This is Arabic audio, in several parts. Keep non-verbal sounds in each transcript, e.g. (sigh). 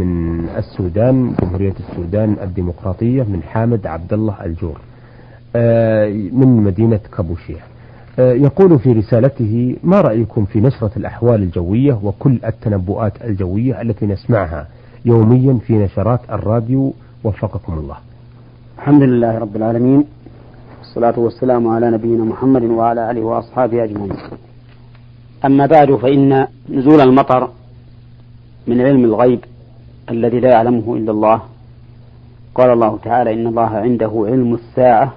من السودان جمهورية السودان الديمقراطية من حامد عبد الله الجور آه، من مدينة كابوشيا. آه، يقول في رسالته ما رأيكم في نشرة الأحوال الجوية وكل التنبؤات الجوية التي نسمعها يوميا في نشرات الراديو؟ وفقكم الله. الحمد لله رب العالمين والصلاة والسلام على نبينا محمد وعلى آله وأصحابه أجمعين. أما بعد فإن نزول المطر من علم الغيب الذي لا يعلمه إلا الله. قال الله تعالى إن الله عنده علم الساعة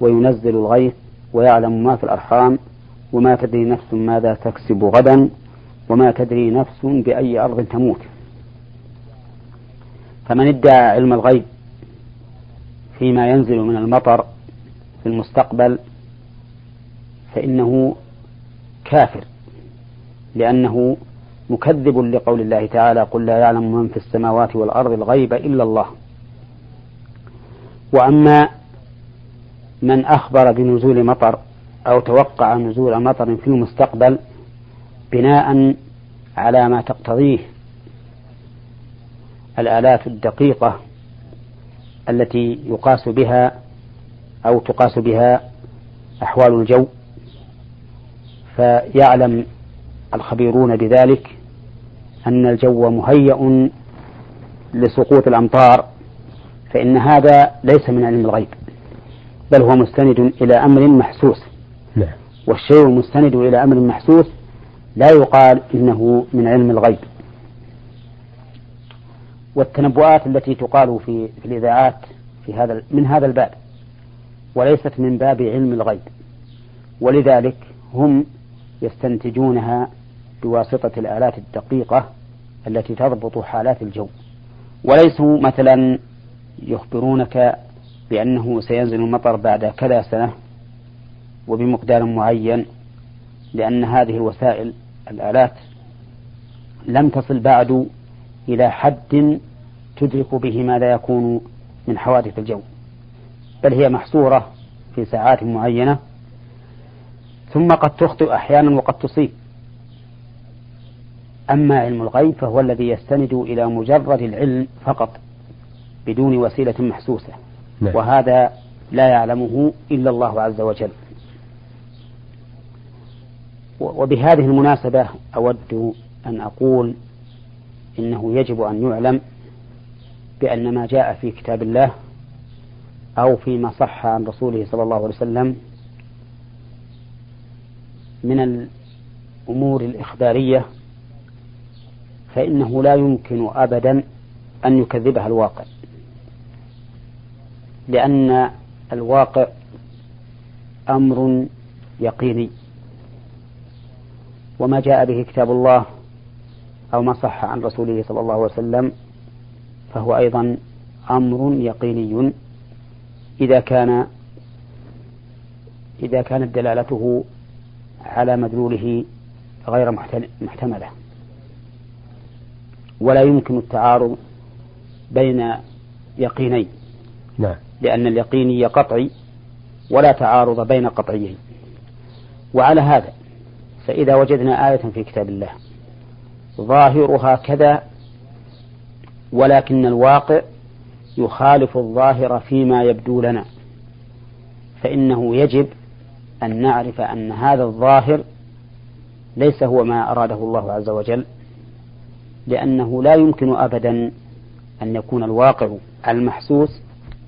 وينزل الغيث ويعلم ما في الأرحام وما تدري نفس ماذا تكسب غدا وما تدري نفس بأي أرض تموت. فمن ادعى علم الغيب فيما ينزل من المطر في المستقبل فإنه كافر لأنه مكذب لقول الله تعالى قل لا يعلم من في السماوات والأرض الغيب إلا الله. وأما من أخبر بنزول مطر أو توقع نزول مطر في المستقبل بناء على ما تقتضيه الآلات الدقيقة التي يقاس بها أو تقاس بها أحوال الجو فيعلم الخبيرون بذلك أن الجو مهيأ لسقوط الأمطار فإن هذا ليس من علم الغيب بل هو مستند إلى أمر محسوس نعم. والشيء المستند إلى أمر محسوس لا يقال إنه من علم الغيب والتنبؤات التي تقال في, في الإذاعات في هذا من هذا الباب وليست من باب علم الغيب ولذلك هم يستنتجونها بواسطة الآلات الدقيقة التي تضبط حالات الجو. وليسوا مثلا يخبرونك بأنه سينزل المطر بعد كذا سنة وبمقدار معين لأن هذه الوسائل الآلات لم تصل بعد إلى حد تدرك به ما لا يكون من حوادث الجو. بل هي محصورة في ساعات معينة ثم قد تخطئ أحيانا وقد تصيب. أما علم الغيب فهو الذي يستند إلى مجرد العلم فقط بدون وسيلة محسوسة نعم. وهذا لا يعلمه إلا الله عز وجل وبهذه المناسبة أود أن أقول إنه يجب أن يعلم بأن ما جاء في كتاب الله أو فيما صح عن رسوله صلى الله عليه وسلم من الأمور الإخبارية فإنه لا يمكن أبدا أن يكذبها الواقع. لأن الواقع أمر يقيني. وما جاء به كتاب الله أو ما صح عن رسوله صلى الله عليه وسلم فهو أيضا أمر يقيني. إذا كان إذا كانت دلالته على مدلوله غير محتملة. ولا يمكن التعارض بين يقينين نعم. لأن اليقيني قطعي ولا تعارض بين قطعيين وعلى هذا فإذا وجدنا آية في كتاب الله ظاهرها كذا ولكن الواقع يخالف الظاهر فيما يبدو لنا. فإنه يجب أن نعرف أن هذا الظاهر ليس هو ما أراده الله عز وجل لأنه لا يمكن أبدا أن يكون الواقع المحسوس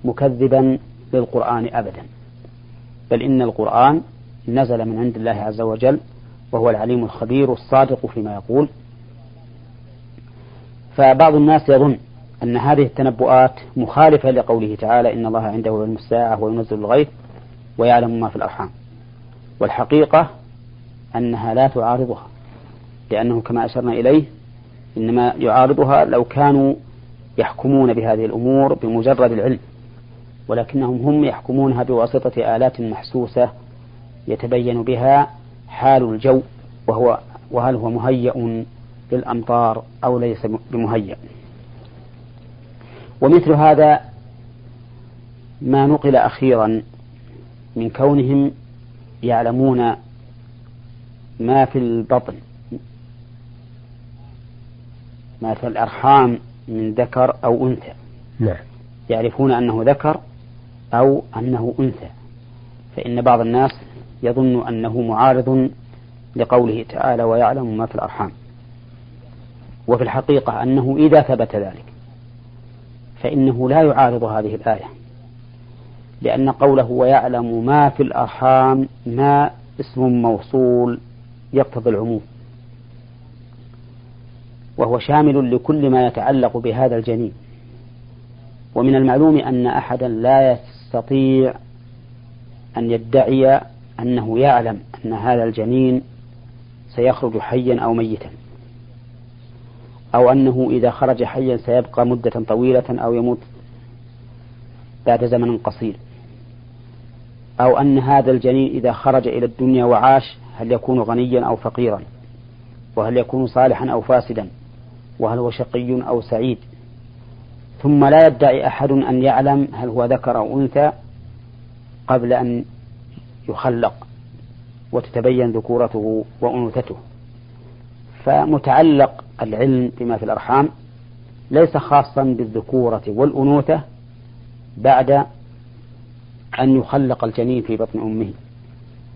مكذبا للقرآن أبدا. بل إن القرآن نزل من عند الله عز وجل وهو العليم الخبير الصادق فيما يقول. فبعض الناس يظن أن هذه التنبؤات مخالفة لقوله تعالى إن الله عنده علم الساعة وينزل الغيث ويعلم ما في الأرحام. والحقيقة أنها لا تعارضها لأنه كما أشرنا إليه إنما يعارضها لو كانوا يحكمون بهذه الأمور بمجرد العلم ولكنهم هم يحكمونها بواسطة آلات محسوسة يتبين بها حال الجو وهو وهل هو مهيأ للأمطار أو ليس بمهيأ. ومثل هذا ما نقل أخيرا من كونهم يعلمون ما في البطن. ما في الأرحام من ذكر أو أنثى. نعم. يعرفون أنه ذكر أو أنه أنثى. فإن بعض الناس يظن أنه معارض لقوله تعالى ويعلم ما في الأرحام. وفي الحقيقة أنه إذا ثبت ذلك فإنه لا يعارض هذه الآية. لأن قوله ويعلم ما في الأرحام ما اسم موصول يقتضي العموم. وهو شامل لكل ما يتعلق بهذا الجنين. ومن المعلوم أن أحدا لا يستطيع أن يدعي أنه يعلم أن هذا الجنين سيخرج حيا أو ميتا. أو أنه إذا خرج حيا سيبقى مدة طويلة أو يموت بعد زمن قصير. أو أن هذا الجنين إذا خرج إلى الدنيا وعاش هل يكون غنيا أو فقيرا؟ وهل يكون صالحا أو فاسدا؟ وهل هو شقي أو سعيد. ثم لا يدعي أحد أن يعلم هل هو ذكر أو أنثى قبل أن يخلق وتتبين ذكورته وأنوثته. فمتعلق العلم بما في الأرحام ليس خاصا بالذكورة والأنوثة بعد أن يخلق الجنين في بطن أمه.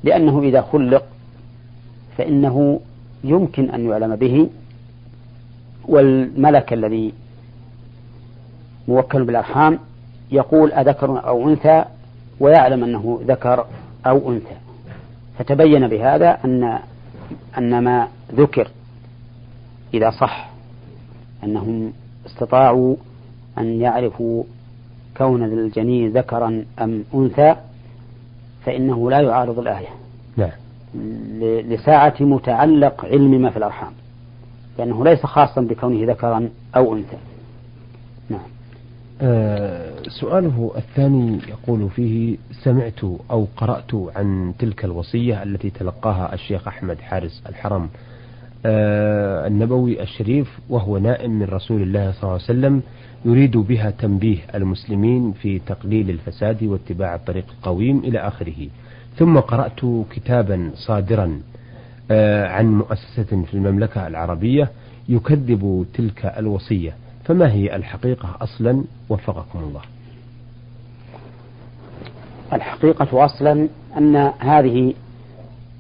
لأنه إذا خلق فإنه يمكن أن يعلم به والملك الذي موكل بالأرحام يقول أذكر أو أنثى ويعلم أنه ذكر أو أنثى. فتبين بهذا أن أن ما ذكر إذا صح أنهم استطاعوا أن يعرفوا كون الجنين ذكرا أم أنثى فإنه لا يعارض الآية. نعم لساعة متعلق علم ما في الأرحام. لأنه ليس خاصا بكونه ذكرا أو أنثى. نعم. آه سؤاله الثاني يقول فيه سمعت أو قرأت عن تلك الوصية التي تلقاها الشيخ أحمد حارس الحرم آه النبوي الشريف وهو نائم من رسول الله صلى الله عليه وسلم يريد بها تنبيه المسلمين في تقليل الفساد واتباع الطريق القويم إلى آخره. ثم قرأت كتابا صادرا عن مؤسسة في المملكة العربية يكذب تلك الوصية. فما هي الحقيقة أصلا؟ وفقكم الله. الحقيقة أصلا أن هذه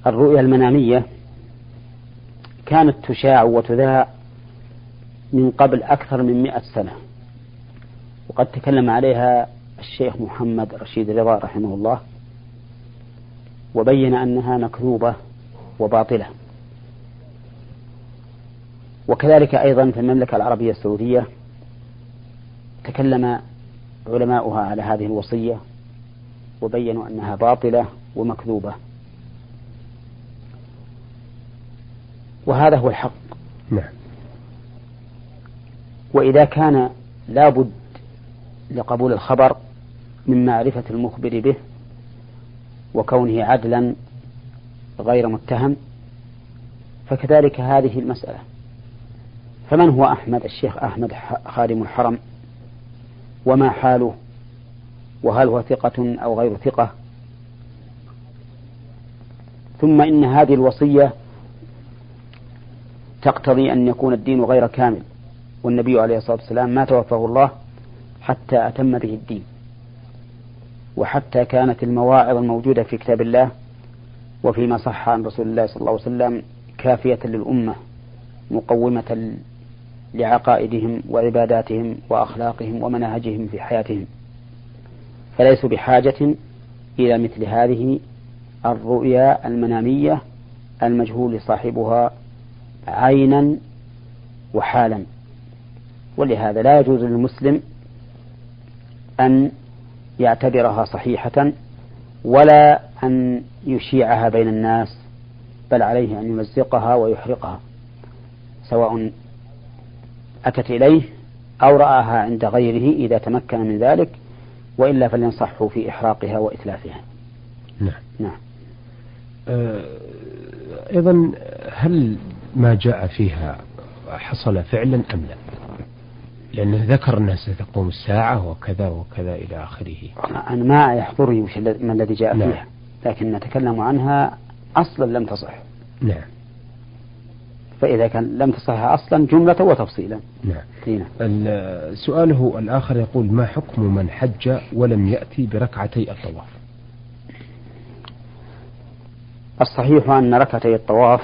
الرؤيا المنامية كانت تشاع وتذاع من قبل أكثر من مئة سنة. وقد تكلم عليها الشيخ محمد رشيد رضا رحمه الله وبين أنها مكذوبة وباطلة. وكذلك أيضا في المملكة العربية السعودية تكلم علماؤها على هذه الوصية وبينوا أنها باطلة ومكذوبة. وهذا هو الحق. نعم. وإذا كان لابد لقبول الخبر من معرفة المخبر به وكونه عدلا غير متهم فكذلك هذه المسألة. فمن هو أحمد؟ الشيخ أحمد خادم الحرم. وما حاله؟ وهل هو ثقة أو غير ثقة؟ ثم إن هذه الوصية تقتضي أن يكون الدين غير كامل. والنبي عليه الصلاة والسلام ما توفاه الله حتى أتم به الدين. وحتى كانت المواعظ الموجودة في كتاب الله وفيما صح عن رسول الله صلى الله عليه وسلم كافية للأمة مقومة لعقائدهم وعباداتهم وأخلاقهم ومناهجهم في حياتهم. فليسوا بحاجة إلى مثل هذه الرؤيا المنامية المجهول صاحبها عينا وحالا. ولهذا لا يجوز للمسلم أن يعتبرها صحيحة ولا أن يشيعها بين الناس بل عليه أن يمزقها ويحرقها سواء أتت إليه أو رآها عند غيره إذا تمكن من ذلك وإلا فلينصحه في إحراقها وإتلافها. نعم. نعم. آه، أيضا هل ما جاء فيها حصل فعلا أم لا؟ لأنه ذكر أنها ستقوم الساعة وكذا وكذا إلى آخره. أنا ما يحضرني ما الذي جاء نعم. فيها لكن نتكلم عنها أصلا لم تصح. نعم. فإذا كان لم تصح أصلا جملة وتفصيلا. نعم. هنا. سؤاله الآخر يقول ما حكم من حج ولم يأتي بركعتي الطواف؟ الصحيح أن ركعتي الطواف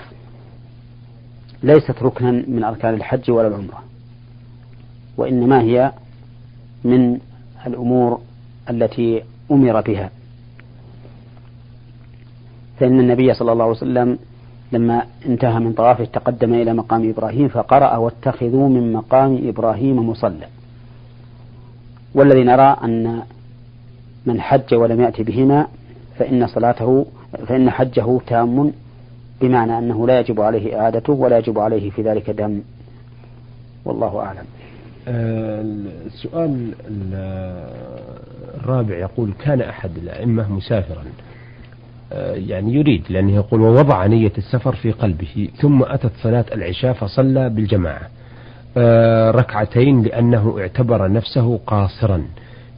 ليست ركنا من أركان الحج ولا العمرة. وإنما هي من الأمور التي أمر بها. فإن النبي صلى الله عليه وسلم لما انتهى من طوافه تقدم إلى مقام إبراهيم فقرأ واتخذوا من مقام إبراهيم مصلى. والذي نرى أن من حج ولم يأتي بهما فإن صلاته فإن حجه تام بمعنى أنه لا يجب عليه إعادته ولا يجب عليه في ذلك دم. والله أعلم. السؤال الرابع يقول كان أحد الأئمة مسافرا آه، يعني يريد لأنه يقول ووضع نية السفر في قلبه ثم أتت صلاة العشاء فصلى بالجماعة آه، ركعتين لأنه اعتبر نفسه قاصرا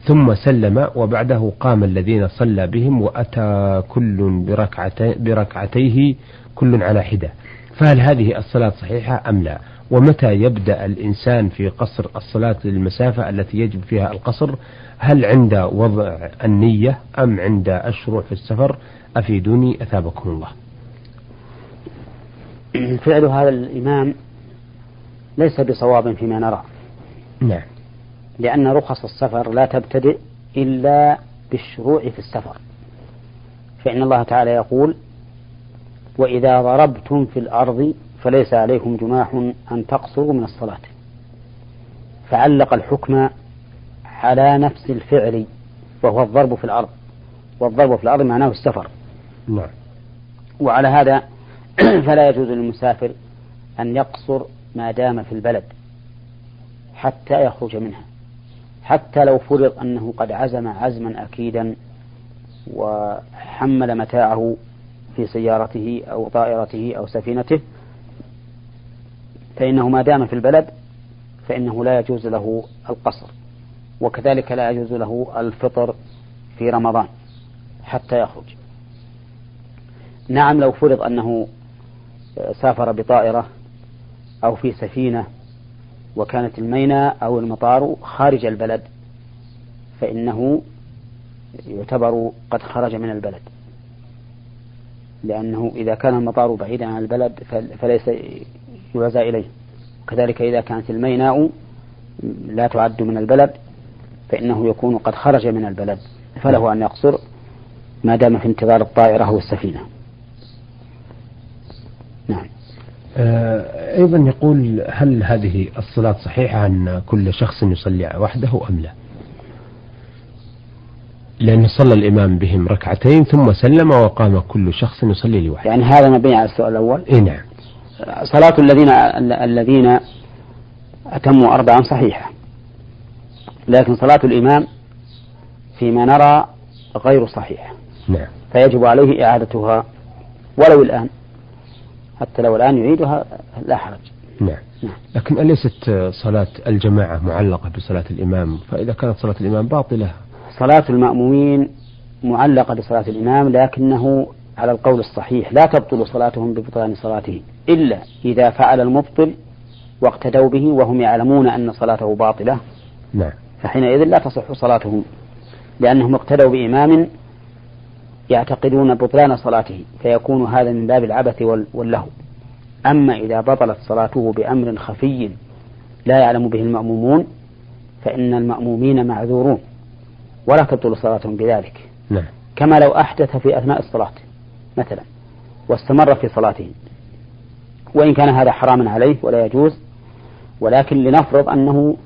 ثم سلم وبعده قام الذين صلى بهم وأتى كل بركعتي بركعتيه كل على حدة. فهل هذه الصلاة صحيحة أم لا؟ ومتى يبدأ الإنسان في قصر الصلاة للمسافة التي يجب فيها القصر؟ هل عند وضع النية أم عند الشروع في السفر؟ أفيدوني أثابكم الله. فعل هذا الإمام ليس بصواب فيما نرى. نعم. لأن رخص السفر لا تبتدئ إلا بالشروع في السفر. فإن الله تعالى يقول وإذا ضربتم في الأرض فليس عليكم جناح أن تقصروا من الصلاة. فعلق الحكم على نفس الفعل وهو الضرب في الأرض. والضرب في الأرض معناه السفر. نعم. وعلى هذا (clears throat) فلا يجوز للمسافر أن يقصر ما دام في البلد حتى يخرج منها. حتى لو فرض أنه قد عزم عزما أكيدا وحمل متاعه في سيارته أو طائرته أو سفينته فإنه ما دام في البلد فإنه لا يجوز له القصر وكذلك لا يجوز له الفطر في رمضان حتى يخرج. نعم لو فرض أنه سافر بطائرة أو في سفينة وكانت الميناء أو المطار خارج البلد فإنه يعتبر قد خرج من البلد. لأنه إذا كان المطار بعيدا عن البلد فليس يعزى إليه. كذلك إذا كانت الميناء لا تعد من البلد فإنه يكون قد خرج من البلد. فله أن يقصر ما دام في انتظار الطائرة أو السفينة نعم. آه، أيضا يقول هل هذه الصلاة صحيحة أن كل شخص يصلي وحده أم لا؟ لأن صلى الإمام بهم ركعتين ثم سلم وقام كل شخص يصلي لوحده. يعني هذا مبني على السؤال الأول؟ إيه نعم. صلاة الذين الذين أتموا أربعا صحيحة. لكن صلاة الإمام فيما نرى غير صحيحة. نعم. فيجب عليه إعادتها ولو الآن. حتى لو الآن يعيدها لا حرج. نعم. نعم. لكن أليست صلاة الجماعة معلقة بصلاة الإمام؟ فإذا كانت صلاة الإمام باطلة. صلاة المأمومين معلقة بصلاة الإمام لكنه على القول الصحيح لا تبطل صلاتهم ببطلان صلاته إلا إذا فعل المبطل واقتدوا به وهم يعلمون أن صلاته باطلة. نعم. فحينئذ لا تصح صلاتهم لأنهم اقتدوا بإمام يعتقدون بطلان صلاته فيكون هذا من باب العبث واللهو. أما إذا بطلت صلاته بأمر خفي لا يعلم به المأمومون فإن المأمومين معذورون ولا تبطل صلاتهم بذلك. نعم. كما لو أحدث في أثناء الصلاة. مثلا واستمر في صلاته. وإن كان هذا حراما عليه ولا يجوز ولكن لنفرض أنه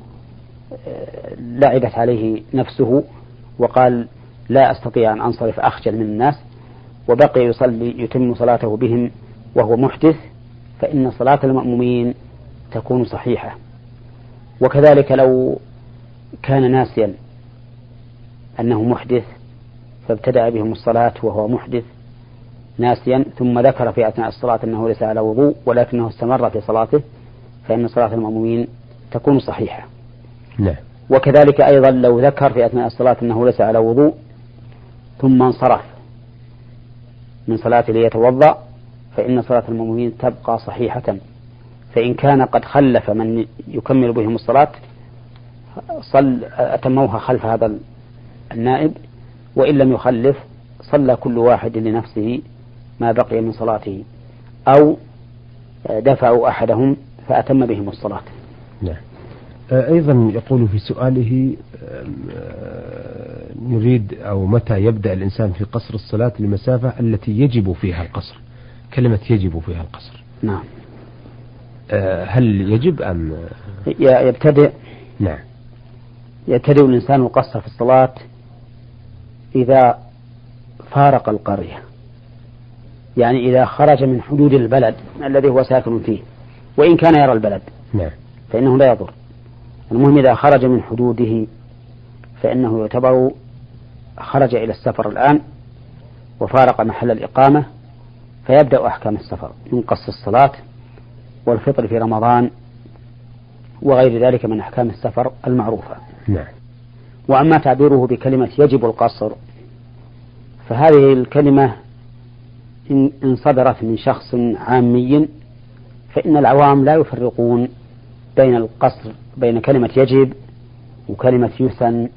آه، لعبت عليه نفسه وقال لا أستطيع أن أنصرف أخجل من الناس وبقي يصلي يتم صلاته بهم وهو محدث فإن صلاة المأمومين تكون صحيحة. وكذلك لو كان ناسيا أنه محدث فابتدأ بهم الصلاة وهو محدث ناسيا ثم ذكر في أثناء الصلاة أنه ليس على وضوء ولكنه استمر في صلاته فإن صلاة المأمومين تكون صحيحة. نعم. وكذلك أيضا لو ذكر في أثناء الصلاة أنه ليس على وضوء ثم انصرف من صلاته ليتوضأ فإن صلاة المأمومين تبقى صحيحة. فإن كان قد خلف من يكمل بهم الصلاة صل أتموها خلف هذا النائب وإن لم يخلف صلى كل واحد لنفسه ما بقي من صلاته أو دفعوا أحدهم فأتم بهم الصلاة. نعم. أيضا يقول في سؤاله نريد أو متى يبدأ الإنسان في قصر الصلاة للمسافة التي يجب فيها القصر؟ كلمة يجب فيها القصر. نعم. هل يجب أم؟ يبتدئ. نعم. يبتدئ الإنسان القصر في الصلاة إذا فارق القرية. يعني إذا خرج من حدود البلد الذي هو ساكن فيه وإن كان يرى البلد. نعم. فإنه لا يضر. المهم إذا خرج من حدوده فإنه يعتبر خرج إلى السفر الآن وفارق محل الإقامة فيبدأ أحكام السفر. من قص الصلاة والفطر في رمضان وغير ذلك من أحكام السفر المعروفة. نعم. وأما تعبيره بكلمة يجب القصر فهذه الكلمة إن صدرت من شخص عامي فإن العوام لا يفرقون بين القصر بين كلمة يجب وكلمة يثن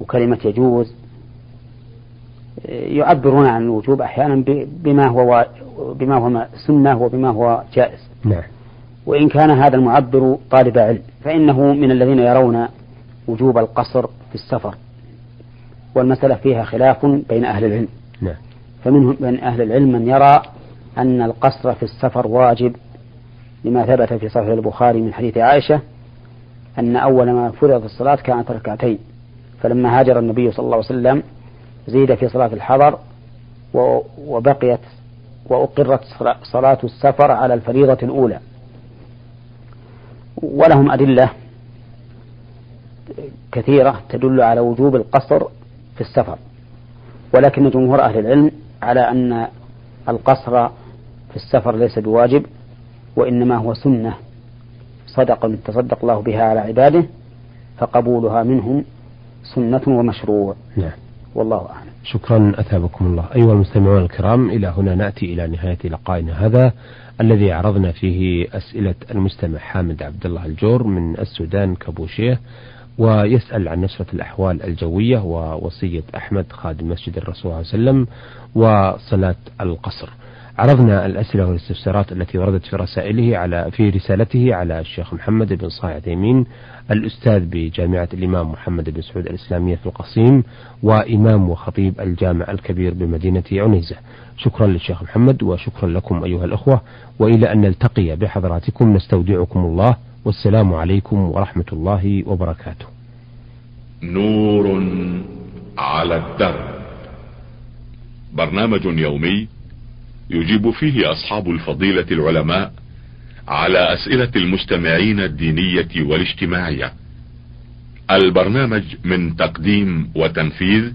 وكلمة يجوز. يعبرون عن الوجوب أحيانا بما هو بما هو سنة وبما هو جائز. نعم. وإن كان هذا المعبر طالب علم فإنه من الذين يرون وجوب القصر في السفر. والمسألة فيها خلاف بين أهل العلم. فمنهم من أهل العلم من يرى أن القصر في السفر واجب لما ثبت في صحيح البخاري من حديث عائشة أن أول ما فرض الصلاة كانت ركعتين فلما هاجر النبي صلى الله عليه وسلم زيد في صلاة الحضر وبقيت وأقرت صلاة السفر على الفريضة الأولى. ولهم أدلة كثيرة تدل على وجوب القصر في السفر ولكن جمهور أهل العلم على أن القصر في السفر ليس بواجب وإنما هو سنة صدق تصدق الله بها على عباده فقبولها منهم سنة ومشروع. نعم. والله أعلم. شكرا أثابكم الله. أيها المستمعون الكرام إلى هنا نأتي إلى نهاية لقائنا هذا الذي عرضنا فيه أسئلة المستمع حامد عبد الله الجور من السودان كابوشيه. ويسأل عن نشرة الأحوال الجوية ووصية أحمد خادم مسجد الرسول صلى الله عليه وسلم وصلاة القصر. عرضنا الأسئلة والاستفسارات التي وردت في رسائله على في رسالته على الشيخ محمد بن صالح عثيمين الأستاذ بجامعة الإمام محمد بن سعود الإسلامية في القصيم وإمام وخطيب الجامع الكبير بمدينة عنيزة. شكرا للشيخ محمد وشكرا لكم أيها الأخوة وإلى أن نلتقي بحضراتكم نستودعكم الله. والسلام عليكم ورحمة الله وبركاته. نور على الدرب. برنامج يومي يجيب فيه أصحاب الفضيلة العلماء على أسئلة المستمعين الدينية والاجتماعية. البرنامج من تقديم وتنفيذ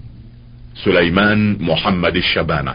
سليمان محمد الشبانة.